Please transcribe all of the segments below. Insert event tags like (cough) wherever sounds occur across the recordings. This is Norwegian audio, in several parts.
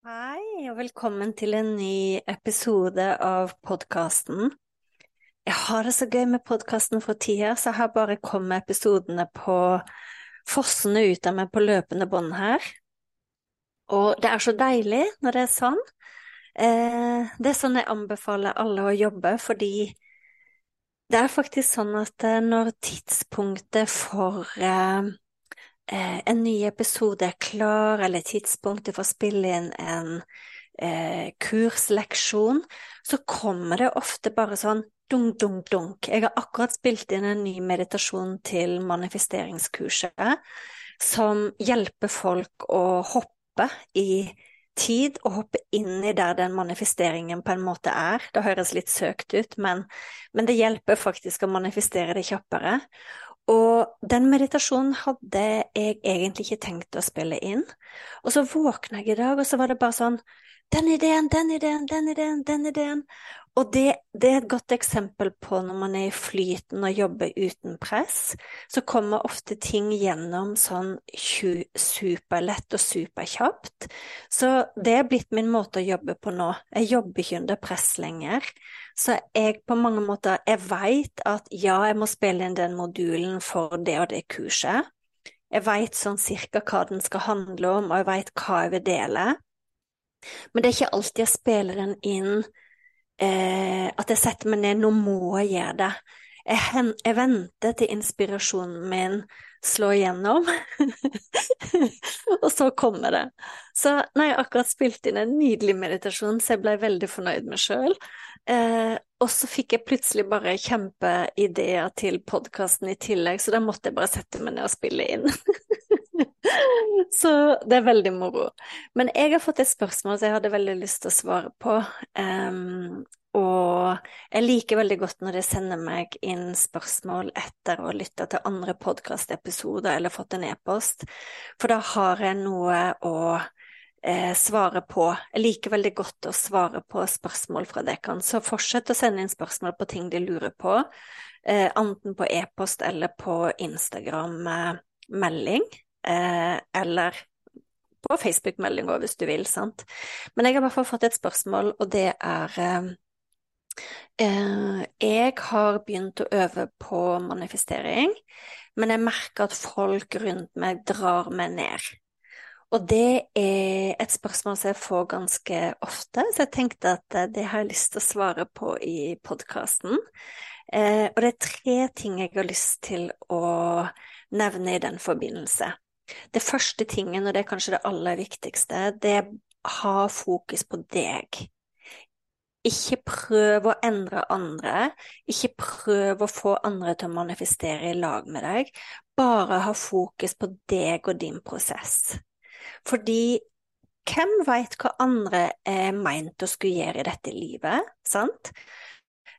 Hei, og velkommen til en ny episode av podkasten. Jeg har det så gøy med podkasten for tida, så jeg har bare kommet episodene på fossende ut av meg på løpende bånd her. Og det er så deilig når det er sånn. Eh, det er sånn jeg anbefaler alle å jobbe, fordi det er faktisk sånn at eh, når tidspunktet for eh, en ny episode er klar, eller tidspunktet for å spille inn en eh, kursleksjon, så kommer det ofte bare sånn dunk, dunk, dunk. Jeg har akkurat spilt inn en ny meditasjon til manifesteringskurset som hjelper folk å hoppe i tid og hoppe inn i der den manifesteringen på en måte er. Det høres litt søkt ut, men, men det hjelper faktisk å manifestere det kjappere. Og den meditasjonen hadde jeg egentlig ikke tenkt å spille inn. Og så våkna jeg i dag, og så var det bare sånn Den ideen, den ideen, den ideen, den ideen. Og det, det, er et godt eksempel på når man er i flyten og jobber uten press, så kommer ofte ting gjennom sånn superlett og superkjapt. Så det er blitt min måte å jobbe på nå. Jeg jobber ikke under press lenger. Så jeg på mange måter Jeg veit at ja, jeg må spille inn den modulen for det og det kurset. Jeg veit sånn cirka hva den skal handle om, og jeg veit hva jeg vil dele. Men det er ikke alltid jeg spiller den inn eh, at jeg setter meg ned, nå må jeg gjøre det. Jeg, jeg venter til inspirasjonen min slår igjennom, (laughs) og så kommer det. Så har jeg akkurat spilt inn en nydelig meditasjon, så jeg ble veldig fornøyd med sjøl. Eh, og så fikk jeg plutselig bare kjempeideer til podkasten i tillegg, så da måtte jeg bare sette meg ned og spille inn. (laughs) så det er veldig moro. Men jeg har fått et spørsmål som jeg hadde veldig lyst til å svare på. Um, og jeg liker veldig godt når de sender meg inn spørsmål etter å ha lytta til andre podkastepisoder eller fått en e-post, for da har jeg noe å eh, svare på. Jeg liker veldig godt å svare på spørsmål fra dere, så fortsett å sende inn spørsmål på ting de lurer på, eh, enten på e-post eller på Instagram-melding, eh, eller på Facebook-melding òg, hvis du vil, sant. Men jeg har i hvert fall fått et spørsmål, og det er jeg har begynt å øve på manifestering, men jeg merker at folk rundt meg drar meg ned. Og det er et spørsmål som jeg får ganske ofte, så jeg tenkte at eh, det har jeg lyst til å svare på i podkasten. Eh, og det er tre ting jeg har lyst til å nevne i den forbindelse. Det første tingen, og det er kanskje det aller viktigste, det er å ha fokus på deg. Ikke prøv å endre andre, ikke prøv å få andre til å manifestere i lag med deg, bare ha fokus på deg og din prosess. Fordi hvem veit hva andre er meint å skulle gjøre i dette livet, sant?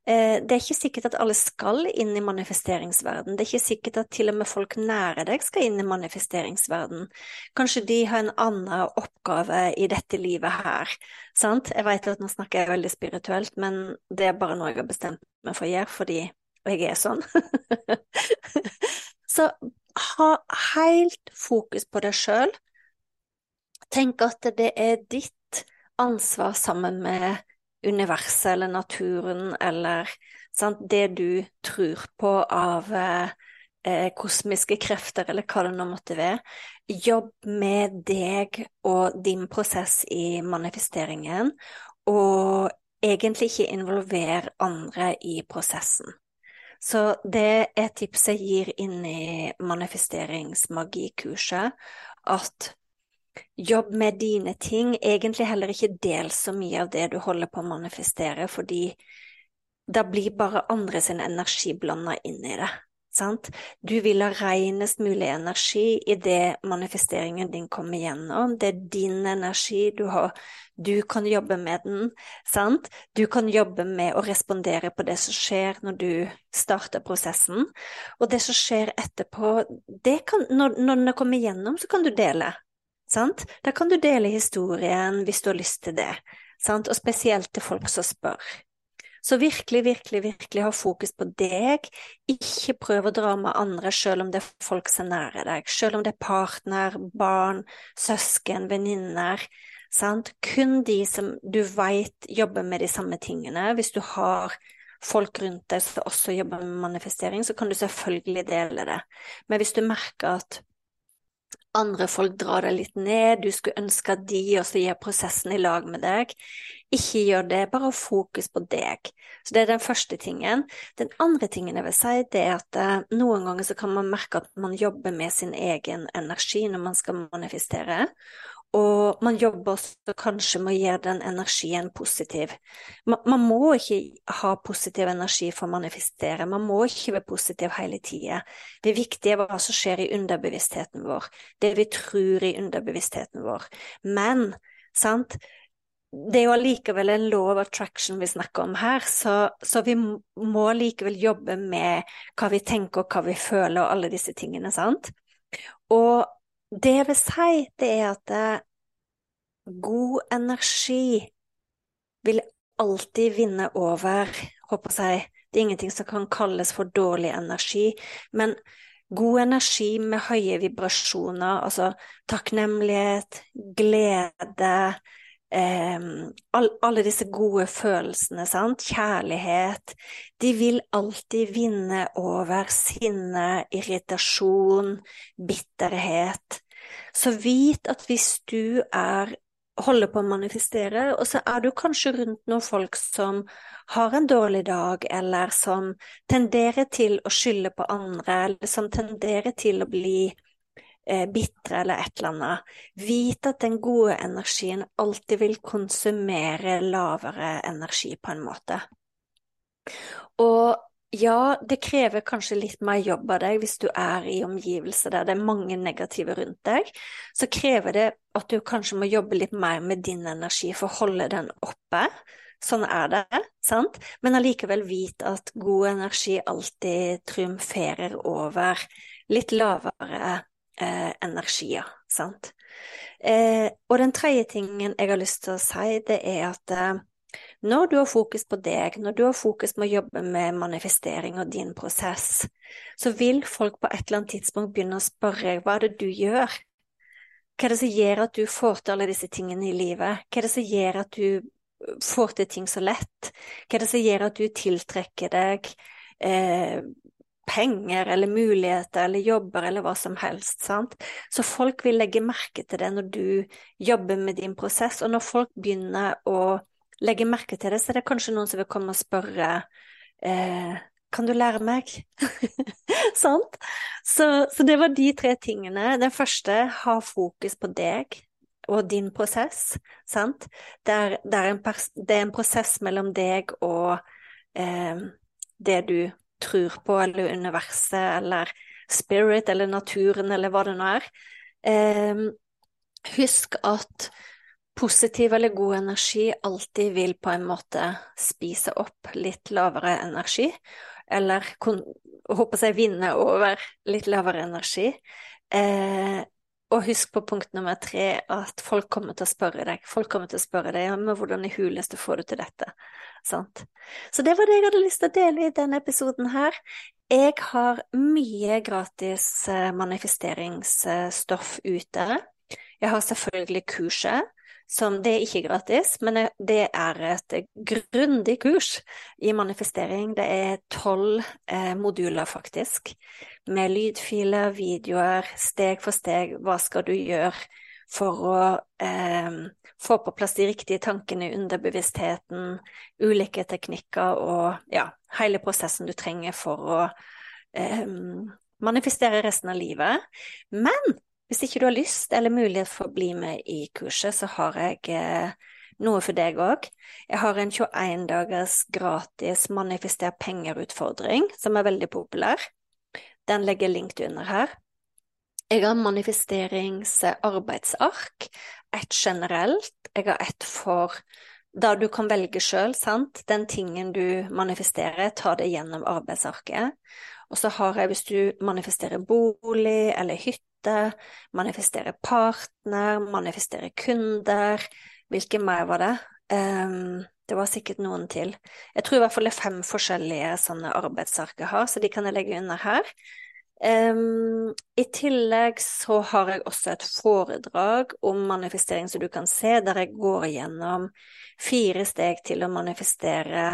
Eh, det er ikke sikkert at alle skal inn i manifesteringsverden. Det er ikke sikkert at til og med folk nære deg skal inn i manifesteringsverden. Kanskje de har en annen oppgave i dette livet her. Sant? Jeg vet at nå snakker jeg veldig spirituelt, men det er bare noe jeg har bestemt meg for å gjøre, fordi jeg er sånn. (laughs) Så ha helt fokus på deg sjøl. Tenk at det er ditt ansvar sammen med universet eller naturen eller sant, det du tror på av eh, kosmiske krefter, eller hva det nå måtte være. Jobb med deg og din prosess i manifesteringen, og egentlig ikke involver andre i prosessen. Så det er tipset jeg gir inn i manifesteringsmagikurset, at jobb med dine ting, egentlig heller ikke del så mye av det du holder på å manifestere, fordi da blir bare andre sin energi blanda inn i det. Sant? Du vil ha renest mulig energi i det manifesteringen din kommer gjennom. Det er din energi, du, har, du kan jobbe med den. Sant? Du kan jobbe med å respondere på det som skjer når du starter prosessen. Og det som skjer etterpå, kan, når, når det kommer gjennom, så kan du dele. Sant? Da kan du dele historien hvis du har lyst til det. Sant? Og spesielt til folk som spør. Så virkelig, virkelig, virkelig ha fokus på deg. Ikke prøv å dra med andre selv om det er folk som er nære deg, selv om det er partner, barn, søsken, venninner. Sant? Kun de som du veit jobber med de samme tingene. Hvis du har folk rundt deg som også jobber med manifestering, så kan du selvfølgelig dele det. Men hvis du merker at andre folk drar deg litt ned, du skulle ønske at de også gjør prosessen i lag med deg. Ikke gjør det, bare fokus på deg. Så det er den første tingen. Den andre tingen jeg vil si, det er at uh, noen ganger så kan man merke at man jobber med sin egen energi når man skal manifestere. Og man jobber også kanskje med å gjøre den energien positiv. Man, man, må ikke ha positiv energi for å manifestere, man må ikke være positiv hele tida. Det viktige er hva som skjer i underbevisstheten vår, det vi tror i underbevisstheten vår. Men, sant, det er jo allikevel en law of attraction vi snakker om her, så, så, vi må likevel jobbe med hva vi tenker og hva vi føler og alle disse tingene, sant. Og det jeg vil si, det er at eh, god energi vil alltid vinne over, håper jeg. Det er ingenting som kan kalles for dårlig energi, men god energi med høye vibrasjoner, altså takknemlighet, glede, eh, alle disse gode følelsene, sant, kjærlighet, de vil alltid vinne over sinne, irritasjon, bitterhet. Så vit at hvis du er holder på å manifestere, og så er du kanskje rundt noen folk som har en dårlig dag, eller som tenderer til å skylde på andre, eller som tenderer til å bli eh, bitre eller et eller annet. Vit at den gode energien alltid vil konsumere lavere energi, på en måte. Og ja, det krever kanskje litt mer jobb av deg hvis du er i omgivelser der det er mange negative rundt deg. Så krever det at du kanskje må jobbe litt mer med din energi for å holde den oppe. Sånn er det, sant? Men allikevel vit at god energi alltid triumferer over litt lavere eh, energier, sant? Eh, og den tredje tingen jeg har lyst til å si, det er at eh, når du har fokus på deg, når du har fokus på å jobbe med manifestering og din prosess, så vil folk på et eller annet tidspunkt begynne å spørre hva er det du gjør? Hva er det som gjør at du får til alle disse tingene i livet? Hva er det som gjør at du får til ting så lett? Hva er det som gjør at du tiltrekker deg eh, penger eller muligheter eller jobber eller hva som helst, sant? Så folk vil legge merke til det når du jobber med din prosess, og når folk begynner å legge merke til det, så er det kanskje noen som vil komme og spørre eh, kan du lære meg? (laughs) Sant? Så, så, det var de tre tingene. Den første, ha fokus på deg og din prosess. Sant? Det er, det er, en, det er en, prosess mellom deg og eh, det du tror på, eller universet, eller spirit, eller naturen, eller hva det nå er. Eh, husk at positiv eller god energi alltid vil på en måte spise opp litt lavere energi, eller håper jeg vinne over litt lavere energi. Eh, og husk på punkt nummer tre at folk kommer til å spørre deg. Folk kommer til å spørre deg ja, men hvordan i huleste får du til dette. Sant? Så det var det jeg hadde lyst til å dele i denne episoden her. Jeg har mye gratis eh, manifesteringsstoff ute. Jeg har selvfølgelig kurset som Det er ikke gratis, men det er et grundig kurs i manifestering. Det er tolv eh, moduler, faktisk, med lydfiler, videoer, steg for steg. Hva skal du gjøre for å eh, få på plass de riktige tankene under bevisstheten, ulike teknikker og ja, hele prosessen du trenger for å eh, manifestere resten av livet. Men hvis ikke du har lyst eller mulighet for å bli med i kurset, så har jeg eh, noe for deg òg. Jeg har en 21 dagers gratis manifester penger-utfordring, som er veldig populær. Den legger jeg link til under her. Jeg har manifesteringsarbeidsark, ett generelt, jeg har ett for da du kan velge sjøl, sant, den tingen du manifesterer, ta det gjennom arbeidsarket. Og så har jeg, hvis du manifesterer bolig eller hytte, manifesterer partner, manifestere kunder, hvilke mer var det? Um, det var sikkert noen til. Jeg tror i hvert fall det er fem forskjellige sånne arbeidsark jeg har, så de kan jeg legge under her. Um, I tillegg så har jeg også et foredrag om manifestering som du kan se, der jeg går gjennom fire steg til å manifestere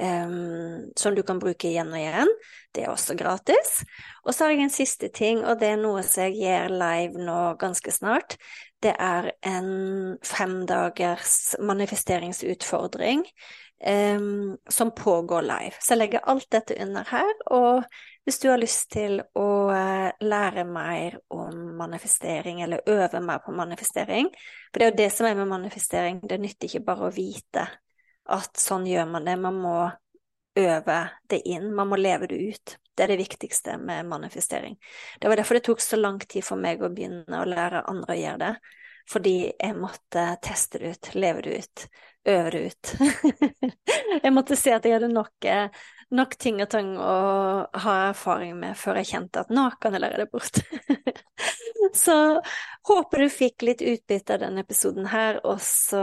um, som du kan bruke igjen og igjen. Det er også gratis. Og så har jeg en siste ting, og det er noe som jeg gjør live nå ganske snart. Det er en femdagers manifesteringsutfordring um, som pågår live. Så jeg legger alt dette under her. og hvis du har lyst til å eh, lære mer om manifestering, eller øve mer på manifestering, for det er jo det som er med manifestering, det nytter ikke bare å vite at sånn gjør man det, man må øve det inn, man må leve det ut. Det er det viktigste med manifestering. Det var derfor det tok så lang tid for meg å begynne å lære andre å gjøre det, fordi jeg måtte teste det ut, leve det ut, øve det ut. (laughs) jeg måtte se at jeg hadde nok eh, nok ting og tang å ha erfaring med før jeg kjente at nå kan jeg lære det bort. (laughs) så håper du fikk litt utbytte av denne episoden her, og så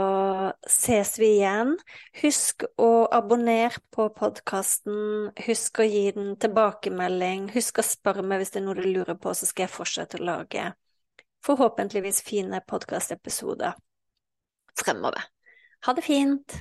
ses vi igjen. Husk å abonnere på podkasten, husk å gi den tilbakemelding, husk å spørre meg hvis det er noe du lurer på, så skal jeg fortsette å lage forhåpentligvis fine podkastepisoder fremover. Ha det fint!